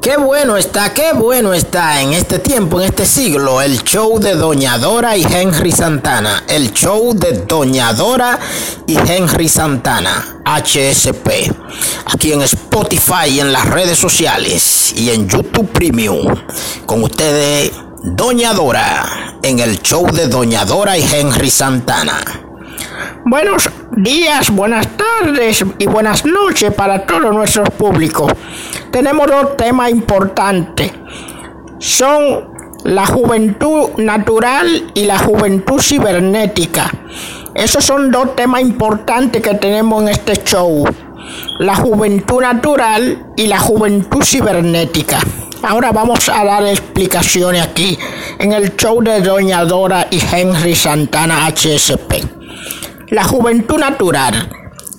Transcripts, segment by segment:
Qué bueno está, qué bueno está en este tiempo, en este siglo, el show de Doña Dora y Henry Santana. El show de Doña Dora y Henry Santana, HSP. Aquí en Spotify, en las redes sociales y en YouTube Premium. Con ustedes, Doña Dora, en el show de Doña Dora y Henry Santana. Buenos días, buenas tardes y buenas noches para todos nuestros públicos. Tenemos dos temas importantes. Son la juventud natural y la juventud cibernética. Esos son dos temas importantes que tenemos en este show. La juventud natural y la juventud cibernética. Ahora vamos a dar explicaciones aquí en el show de Doña Dora y Henry Santana HSP. La juventud natural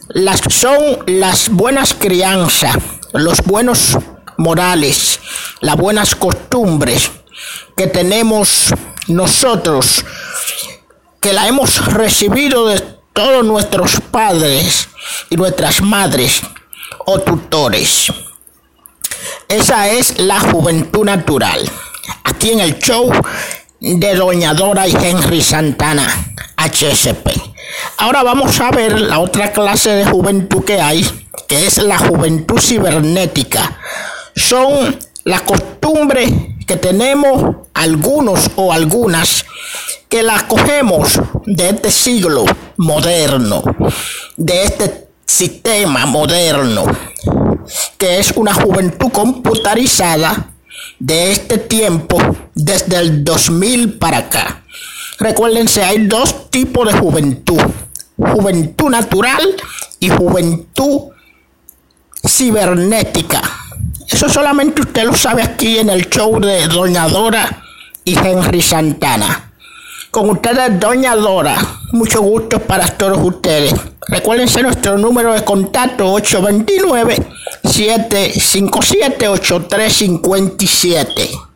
las, son las buenas crianzas, los buenos morales, las buenas costumbres que tenemos nosotros, que la hemos recibido de todos nuestros padres y nuestras madres o tutores. Esa es la juventud natural. Aquí en el show de Doña Dora y Henry Santana, HSP. Ahora vamos a ver la otra clase de juventud que hay, que es la juventud cibernética. Son las costumbres que tenemos algunos o algunas que las cogemos de este siglo moderno, de este sistema moderno, que es una juventud computarizada de este tiempo desde el 2000 para acá. Recuérdense, hay dos tipos de juventud. Juventud natural y juventud cibernética. Eso solamente usted lo sabe aquí en el show de Doña Dora y Henry Santana. Con ustedes, Doña Dora. Mucho gusto para todos ustedes. Recuérdense nuestro número de contacto 829 757 8357.